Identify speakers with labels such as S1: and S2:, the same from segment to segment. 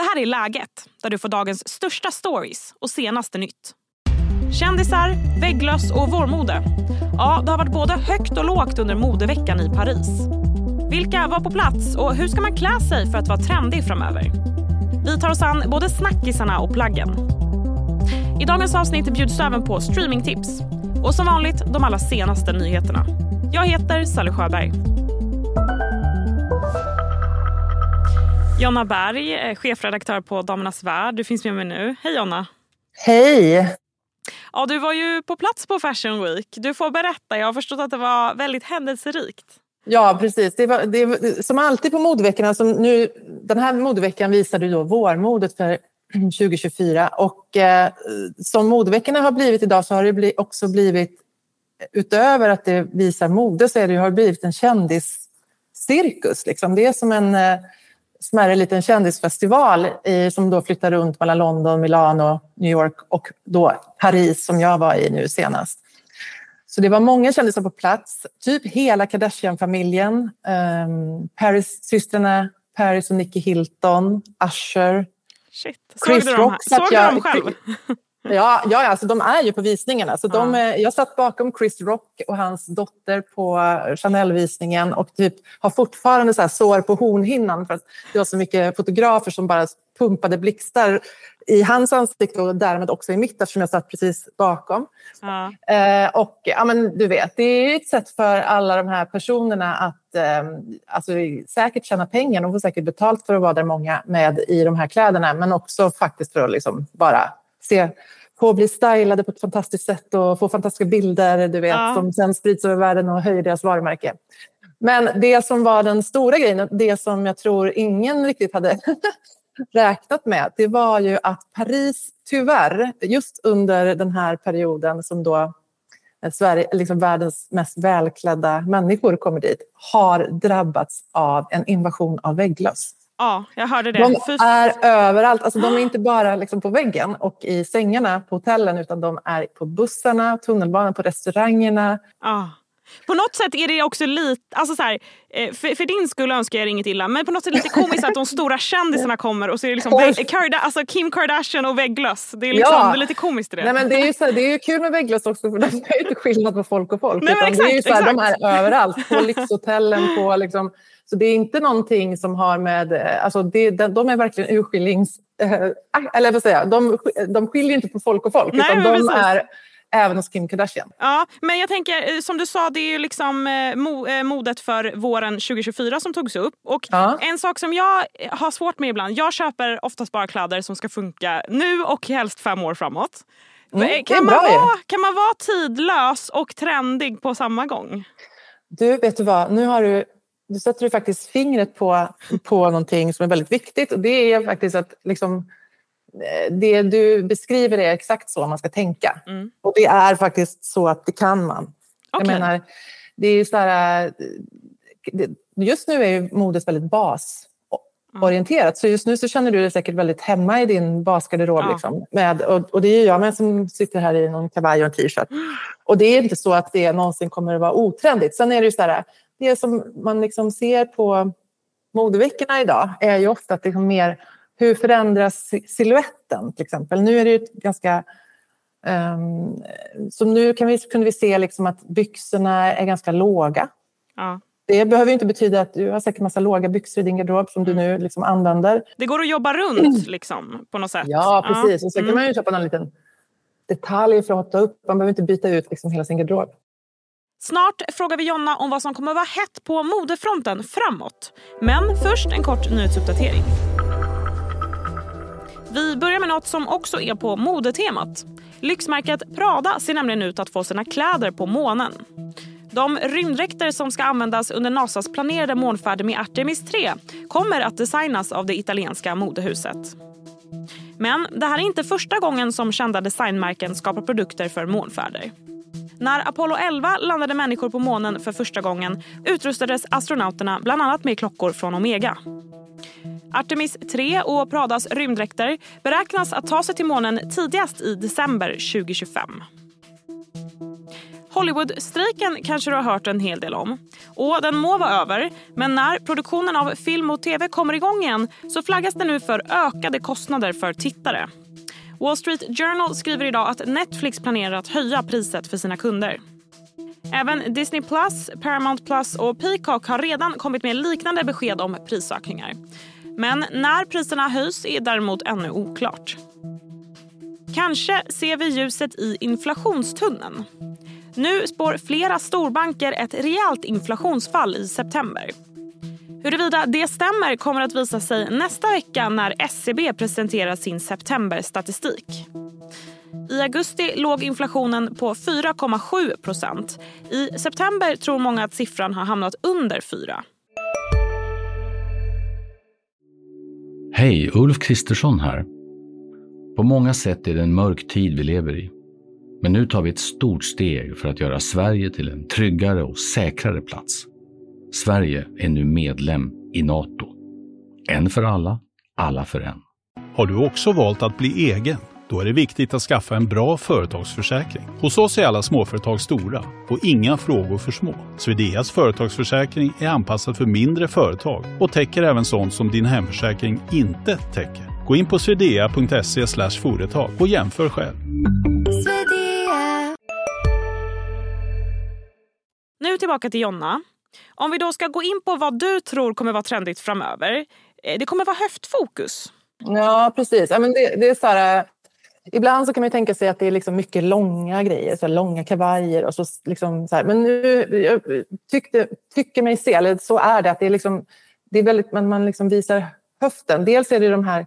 S1: Det här är Läget, där du får dagens största stories och senaste nytt. Kändisar, vägglöss och vårmode. Ja, det har varit både högt och lågt under modeveckan i Paris. Vilka var på plats och hur ska man klä sig för att vara trendig framöver? Vi tar oss an både snackisarna och plaggen. I dagens avsnitt bjuds du även på streamingtips. Och som vanligt de allra senaste nyheterna. Jag heter Sally Sjöberg. Jonna Berg, eh, chefredaktör på Damernas Värld. Du finns med mig nu. Hej Jonna!
S2: Hej!
S1: Ja, du var ju på plats på Fashion Week. Du får berätta. Jag har förstått att det var väldigt händelserikt.
S2: Ja, precis. Det var, det var, som alltid på modeveckorna. Som nu, den här modeveckan visade då vårmodet för 2024. Och eh, som modeveckorna har blivit idag så har det bli, också blivit utöver att det visar mode så är det, har det blivit en kändiscirkus. Liksom. Det är som en eh, smärre liten kändisfestival i, som då flyttar runt mellan London, Milano, New York och då Paris som jag var i nu senast. Så det var många kändisar på plats, typ hela Kardashian-familjen, um, Paris-systrarna Paris och Nicky Hilton, Usher,
S1: Shit. Chris Såg du dem, Såg du dem själv?
S2: Ja, ja alltså de är ju på visningarna. Så de, ja. Jag satt bakom Chris Rock och hans dotter på Chanel-visningen och typ har fortfarande så här sår på hornhinnan för att det var så mycket fotografer som bara pumpade blixtar i hans ansikte och därmed också i mitt eftersom jag satt precis bakom. Ja. Eh, och ja, men du vet, det är ett sätt för alla de här personerna att eh, alltså, säkert tjäna pengar. De får säkert betalt för att vara där många med i de här kläderna men också faktiskt för att liksom bara se på bli stylade på ett fantastiskt sätt och få fantastiska bilder du vet, ja. som sen sprids över världen och höjer deras varumärke. Men det som var den stora grejen, det som jag tror ingen riktigt hade räknat med, det var ju att Paris tyvärr, just under den här perioden som då Sverige, liksom världens mest välklädda människor kommer dit, har drabbats av en invasion av vägglöss.
S1: Ja, jag hörde det.
S2: De är överallt. Alltså, de är inte bara liksom på väggen och i sängarna på hotellen utan de är på bussarna, tunnelbanan, på restaurangerna.
S1: Ja. På något sätt är det också lite, alltså så här, eh, för, för, din skull önskar jag inget illa, men på något sätt lite komiskt att de stora kändisarna kommer och så är det liksom Karda, alltså Kim Kardashian och vägglöss. Det är, liksom, ja. det är lite komiskt i det.
S2: Nej, men det, är ju så, det är ju kul med vägglöss också för de är inte skillnad på folk och folk.
S1: Nej, exakt, det är ju så här,
S2: de är överallt, på lyxhotellen, på liksom, så det är inte någonting som har med... Eh, alltså det, de är verkligen urskiljnings... Eh, eller vad säger jag? De, de skiljer inte på folk och folk, Nej, utan de precis. är även hos Kim Kardashian.
S1: Ja, men jag tänker, eh, som du sa, det är ju liksom modet för våren 2024 som togs upp. Och ja. En sak som jag har svårt med ibland, jag köper oftast bara kläder som ska funka nu och helst fem år framåt. Mm, kan, man vara, kan man vara tidlös och trendig på samma gång?
S2: Du, vet du vad? Nu har du du sätter du faktiskt fingret på, på någonting som är väldigt viktigt och det är faktiskt att liksom, eh, det du beskriver är exakt så man ska tänka. Mm. Och det är faktiskt så att det kan man. Okay. Jag menar, det är så här, eh, just nu är ju modet väldigt basorienterat. Så just nu så känner du dig säkert väldigt hemma i din basgarderob. Ja. Liksom, med, och, och, det är jag med som sitter här i någon kavaj och en t-shirt. Mm. Och det är inte så att det någonsin kommer att vara otrendigt. Sen är det ju så här, det som man liksom ser på modeveckorna idag är ju ofta att liksom mer hur förändras siluetten till exempel. Nu är det ju ganska... Um, som nu kan vi, kunde vi se liksom att byxorna är ganska låga. Ja. Det behöver inte betyda att du har säkert massa låga byxor i din garderob som du mm. nu liksom använder.
S1: Det går att jobba runt liksom, på något sätt.
S2: Ja, precis. Ja. Och sen kan man ju mm. köpa någon liten detalj för att hotta upp. Man behöver inte byta ut liksom hela sin garderob.
S1: Snart frågar vi Jonna om vad som kommer vara hett på modefronten framåt. Men först en kort nyhetsuppdatering. Vi börjar med något som också är på modetemat. Lyxmärket Prada ser nämligen ut att få sina kläder på månen. De rymddräkter som ska användas under Nasas planerade månfärd med Artemis 3 kommer att designas av det italienska modehuset. Men det här är inte första gången som kända designmärken skapar produkter för månfärder. När Apollo 11 landade människor på månen för första gången utrustades astronauterna bland annat med klockor från Omega. Artemis 3 och Pradas rymddräkter beräknas att ta sig till månen tidigast i december 2025. Hollywoodstrejken kanske du har hört en hel del om. Och Den må vara över, men när produktionen av film och tv kommer igång igen så flaggas det nu för ökade kostnader för tittare. Wall Street Journal skriver idag att Netflix planerar att höja priset för sina kunder. Även Disney Plus, Paramount Plus och Peacock har redan kommit med liknande besked om prisökningar. Men när priserna höjs är däremot ännu oklart. Kanske ser vi ljuset i inflationstunneln. Nu spår flera storbanker ett rejält inflationsfall i september. Huruvida det stämmer kommer att visa sig nästa vecka när SCB presenterar sin septemberstatistik. I augusti låg inflationen på 4,7 procent. I september tror många att siffran har hamnat under 4.
S3: Hej, Ulf Kristersson här. På många sätt är det en mörk tid vi lever i. Men nu tar vi ett stort steg för att göra Sverige till en tryggare och säkrare plats. Sverige är nu medlem i Nato. En för alla, alla för en.
S4: Har du också valt att bli egen? Då är det viktigt att skaffa en bra företagsförsäkring. Hos oss är alla småföretag stora och inga frågor för små. Swedeas företagsförsäkring är anpassad för mindre företag och täcker även sånt som din hemförsäkring inte täcker. Gå in på swedea.se företag och jämför själv.
S1: Nu tillbaka till Jonna. Om vi då ska gå in på vad du tror kommer vara trendigt framöver. Eh, det kommer vara höftfokus.
S2: Ja, precis. Ja, men det, det är så här, ibland så kan man tänka sig att det är liksom mycket långa grejer, så långa kavajer. Och så liksom så här. Men nu jag tyckte, tycker mig se, eller så är det, att det är, liksom, det är väldigt, man, man liksom visar höften. Dels är det de här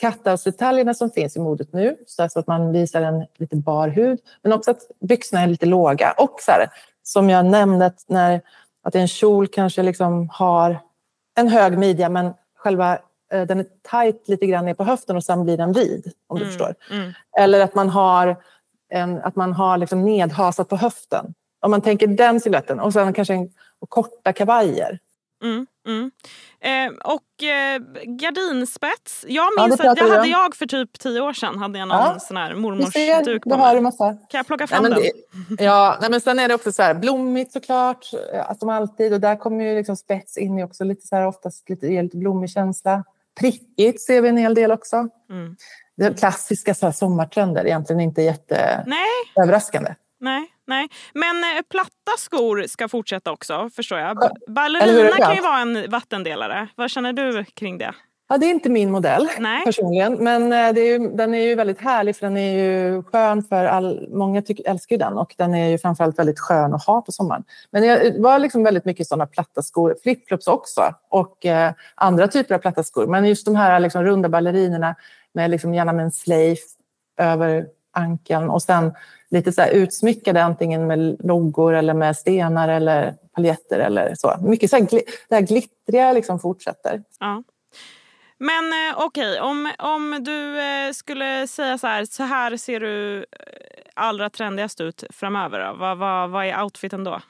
S2: katthalsdetaljerna som finns i modet nu, så att man visar en lite bar hud. Men också att byxorna är lite låga. Och så här, som jag nämnde, när, att en kjol kanske liksom har en hög midja men själva den är tajt lite grann ner på höften och sen blir den vid, om du mm, förstår. Mm. Eller att man har, en, att man har liksom nedhasat på höften. Om man tänker den siluetten. Och sen kanske en, och korta kavajer.
S1: Mm, mm. Eh, och eh, gardinspets. Jag minns ja, att det hade jag för typ tio år sedan. Hade jag någon ja. sån här mormors ser, duk på
S2: mig. Massa.
S1: Kan jag plocka fram nej,
S2: den? Det, ja, nej, men sen är det också så här blommigt såklart. Eh, som alltid. Och där kommer ju liksom spets in i också lite så här oftast lite, lite blommig känsla. Prickigt ser vi en hel del också. Mm. Det klassiska så här sommartrender, egentligen inte jätteöverraskande.
S1: Nej, nej. Men eh, platta skor ska fortsätta också, förstår jag. Ballerina kan ju vara en vattendelare. Vad känner du kring det?
S2: Ja, det är inte min modell Nej. personligen, men eh, är ju, den är ju väldigt härlig för den är ju skön för all, många tycker, älskar ju den och den är ju framförallt väldigt skön att ha på sommaren. Men det var liksom väldigt mycket sådana platta skor, flipflops också och eh, andra typer av platta skor. Men just de här liksom runda ballerinerna med liksom gärna med en slave över ankeln och sen lite så här utsmyckade antingen med loggor eller med stenar eller paljetter eller så. Mycket så här, det här glittriga liksom fortsätter.
S1: Ja. Men eh, okej, okay, om, om du eh, skulle säga så här, så här ser du eh, allra trendigast ut framöver. Då. Vad, vad, vad är outfiten då?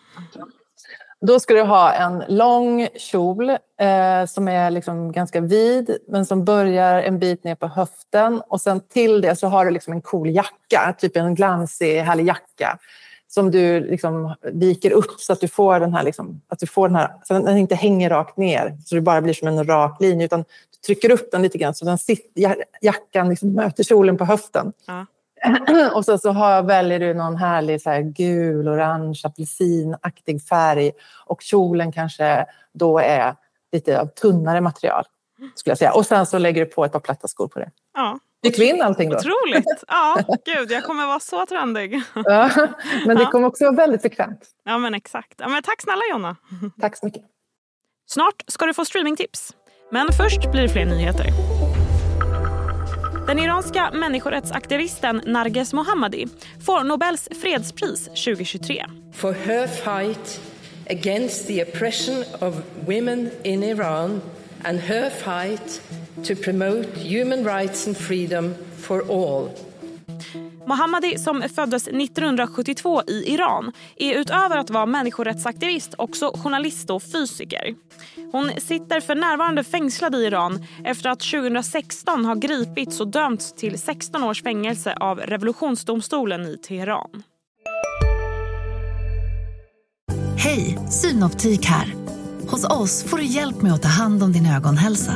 S2: Då ska du ha en lång kjol eh, som är liksom ganska vid men som börjar en bit ner på höften. Och sen till det så har du liksom en cool jacka, typ en glansig, härlig jacka som du liksom viker upp så att du får den här, liksom, att du får den här, så den inte hänger rakt ner så det bara blir som en rak linje utan trycker upp den lite grann så den sitter, jackan liksom möter kjolen på höften. Ja. och så, så har, väljer du någon härlig så här, gul, orange, apelsinaktig färg och kjolen kanske då är lite av tunnare material. skulle jag säga. Och sen så lägger du på ett par platta skor på det.
S1: Ja.
S2: Gick vi in allting då?
S1: Otroligt! Ja, gud, jag kommer vara så trendig.
S2: Ja, men det kommer också vara väldigt bekvämt.
S1: Ja, men exakt. Ja, men tack snälla Jonna.
S2: Tack så mycket.
S1: Snart ska du få streamingtips. Men först blir det fler nyheter. Den iranska människorättsaktivisten Narges Mohammadi får Nobels fredspris 2023.
S5: For her fight against the oppression of women in Iran and her fight to promote human rights and freedom for all.
S1: Mohammadi, som föddes 1972 i Iran är utöver att vara människorättsaktivist också journalist och fysiker. Hon sitter för närvarande fängslad i Iran efter att 2016 ha gripits och dömts till 16 års fängelse av revolutionsdomstolen i Teheran.
S6: Hej, Synoptik här. Hos oss får du hjälp med att ta hand om din ögonhälsa.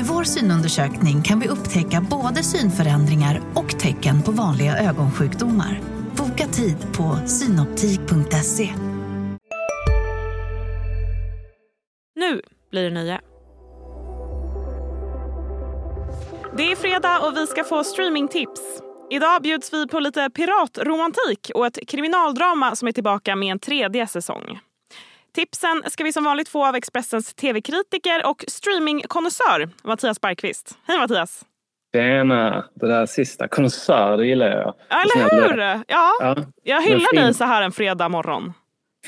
S6: Med vår synundersökning kan vi upptäcka både synförändringar och tecken på vanliga ögonsjukdomar. Boka tid på synoptik.se.
S1: Nu blir det nöje. Det är fredag och vi ska få streamingtips. Idag bjuds vi på lite piratromantik och ett kriminaldrama som är tillbaka med en tredje säsong. Tipsen ska vi som vanligt få av Expressens tv-kritiker och streamingkonnässör Mattias Bergqvist. Hej Mattias!
S7: Tjena! Det där sista, konnässör, det gillar jag.
S1: Eller hur! Ja, ja. jag hyllar dig så här en fredag morgon.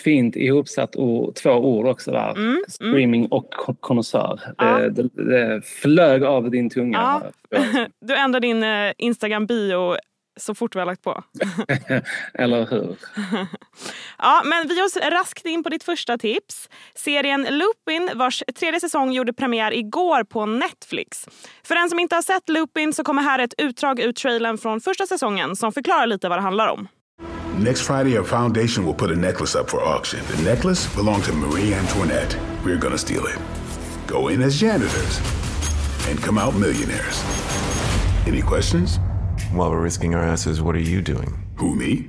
S7: Fint ihopsatt ord, två ord också där. Mm, mm. Streaming mm. och konnässör. Ja. Det, det, det, flög av din tunga. Ja.
S1: Du ändrar din eh, Instagram-bio så fort vi har lagt på.
S7: Eller hur?
S1: ja, men vi oss raskt in på ditt första tips. Serien Lupin vars tredje säsong gjorde premiär igår på Netflix. För den som inte har sett Lupin så kommer här ett utdrag ur trailern från första säsongen som förklarar lite vad det handlar om. Next Friday, our foundation will put a necklace up for auction. The necklace belonged to Marie Antoinette. We're gonna steal it. Go in as janitors and come out millionaires. Any questions? While we're risking our asses, what are you doing? Who, me?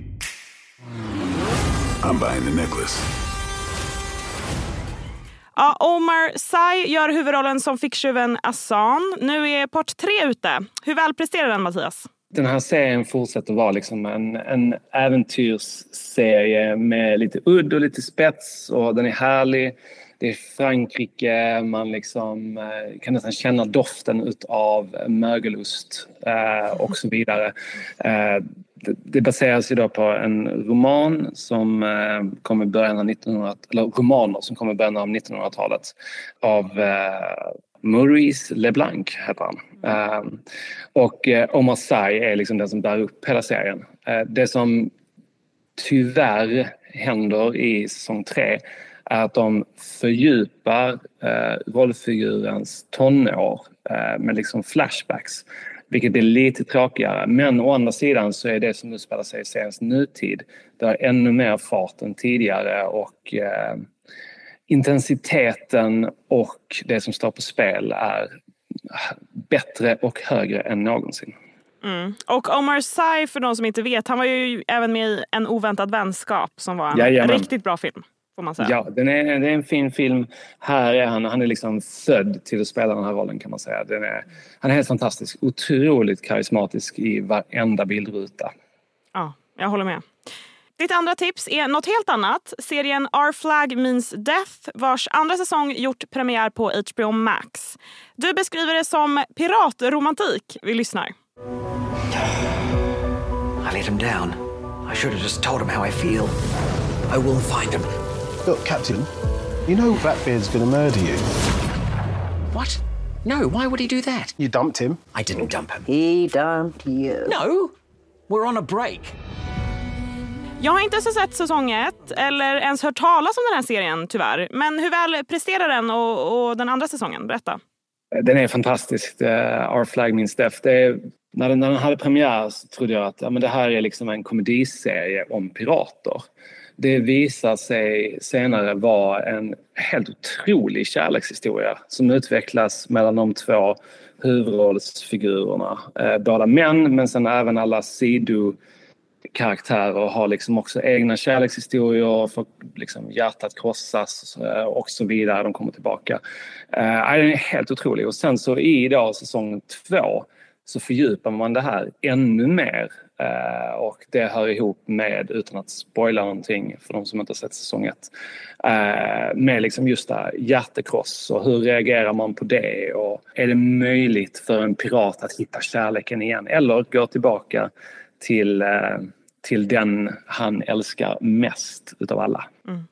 S1: I'm buying the necklace. Ja, Omar Sy gör huvudrollen som ficktjuven Assan. Nu är part tre ute. Hur väl presterar den, Mattias?
S7: Den här serien fortsätter vara liksom en, en äventyrsserie med lite udd och lite spets och den är härlig det är Frankrike, man liksom, eh, kan nästan känna doften av mögelost eh, och så vidare. Eh, det baseras ju då på en roman som eh, kom i början av 1900 eller romaner som kom i början av 1900-talet av eh, Maurice Leblanc heter han. Eh, och eh, Omar Sy är liksom den som bär upp hela serien. Eh, det som tyvärr händer i säsong tre är att de fördjupar eh, rollfigurens tonår eh, med liksom flashbacks. Vilket blir lite tråkigare. Men å andra sidan så är det som nu spelar sig i seriens nutid. Det har ännu mer fart än tidigare och eh, intensiteten och det som står på spel är bättre och högre än någonsin.
S1: Mm. Och Omar Sy, för de som inte vet, han var ju även med i En oväntad vänskap som var en Jajamän. riktigt bra film. Får man säga.
S7: Ja, den är, det är en fin film. Här är han, han är liksom född till att spela den här rollen kan man säga. Den är, han är helt fantastisk. Otroligt karismatisk i varenda bildruta.
S1: Ja, jag håller med. Ditt andra tips är något helt annat. Serien Our Flag Means Death vars andra säsong gjort premiär på HBO Max. Du beskriver det som piratromantik. Vi lyssnar. I let him down. I should have just told him how I feel. I will find him. Look, Captain, you know Blackbeard's gonna murder you. What? No, why would he do that? You dumped him. I didn't dump him. He dumped you. No, we're on a break. Jag har inte sett säsong ett eller ens hört talas om den här serien tyvärr. Men hur väl presterar den och, och den andra säsongen? Berätta.
S7: Den är fantastisk. Eh, Our Flag Means Death. Det är, när, den, när den hade premiär så trodde jag att ja, men det här är liksom en komediserie om pirater. Det visar sig senare vara en helt otrolig kärlekshistoria som utvecklas mellan de två huvudrollsfigurerna. Eh, båda män men sen även alla sidokaraktärer har liksom också egna kärlekshistorier, får liksom hjärtat krossas eh, och så vidare. De kommer tillbaka. Eh, den är helt otrolig och sen så i då säsong två så fördjupar man det här ännu mer Uh, och det hör ihop med, utan att spoila någonting för de som inte har sett säsong ett, uh, med liksom just det här hjärtekross och hur reagerar man på det och är det möjligt för en pirat att hitta kärleken igen eller gå tillbaka till, uh, till den han älskar mest utav alla. Mm.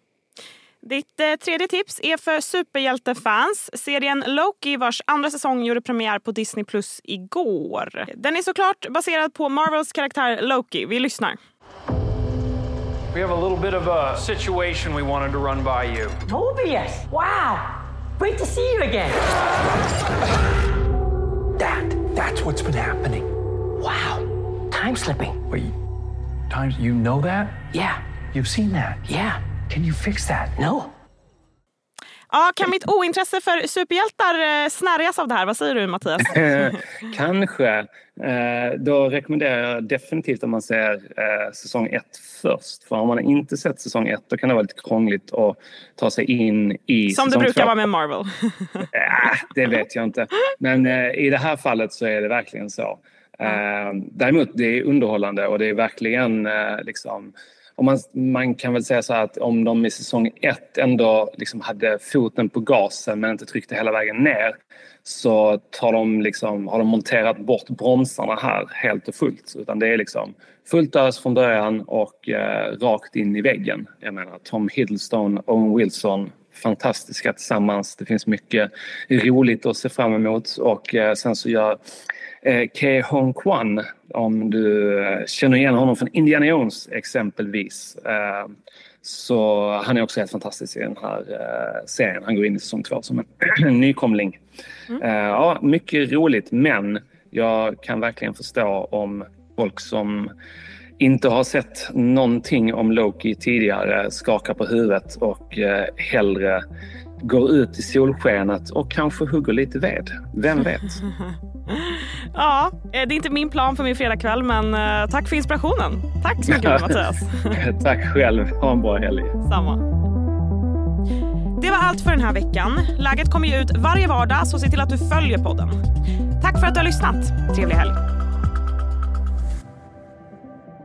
S1: Ditt eh, tredje tips är för superhjältefans. Serien Loki vars andra säsong gjorde premiär på Disney Plus igår. Den är såklart baserad på Marvels karaktär Loki. Vi lyssnar. We have a little bit of a situation we wanted to run by you. Tobias! Wow! Great to see you again! That, that's what's been happening. Wow! Time slipping. Wait, time, you know that? Yeah. You've seen that? Yeah.
S8: Can you fix that? No.
S1: Ja, kan mitt ointresse för superhjältar eh, snärjas av det här? Vad säger du Mattias?
S7: Kanske. Eh, då rekommenderar jag definitivt om man ser eh, säsong ett först. För om man inte sett säsong ett då kan det vara lite krångligt att ta sig in i
S1: Som det
S7: säsong
S1: brukar
S7: två.
S1: vara med Marvel.
S7: Äh, det vet jag inte. Men i det här fallet så är det verkligen så. Eh, däremot det är underhållande och det är verkligen eh, liksom om man, man kan väl säga så här att om de i säsong ett ändå liksom hade foten på gasen men inte tryckte hela vägen ner så tar de liksom, har de monterat bort bromsarna här helt och fullt. Utan det är liksom fullt ös från början och eh, rakt in i väggen. Jag menar Tom Hiddleston, Owen Wilson, fantastiska tillsammans. Det finns mycket roligt att se fram emot och eh, sen så gör eh, Ke Hong Kwan, om du eh, känner igen honom från Indiana Jones exempelvis. Så han är också helt fantastisk i den här serien. Han går in i säsong två som en nykomling. Eh, ja, mycket roligt men jag kan verkligen förstå om folk som inte har sett någonting om Loki tidigare skakar på huvudet och eh, hellre går ut i solskenet och kanske hugger lite ved. Vem vet?
S1: Ja, eh, det är inte min plan för min fredagkväll men eh, tack för inspirationen. Tack så mycket Mattias.
S7: Tack själv. Ha en bra helg.
S1: Samma. Det var allt för den här veckan. Läget kommer ju ut varje vardag så se till att du följer podden. Tack för att du har lyssnat. Trevlig helg.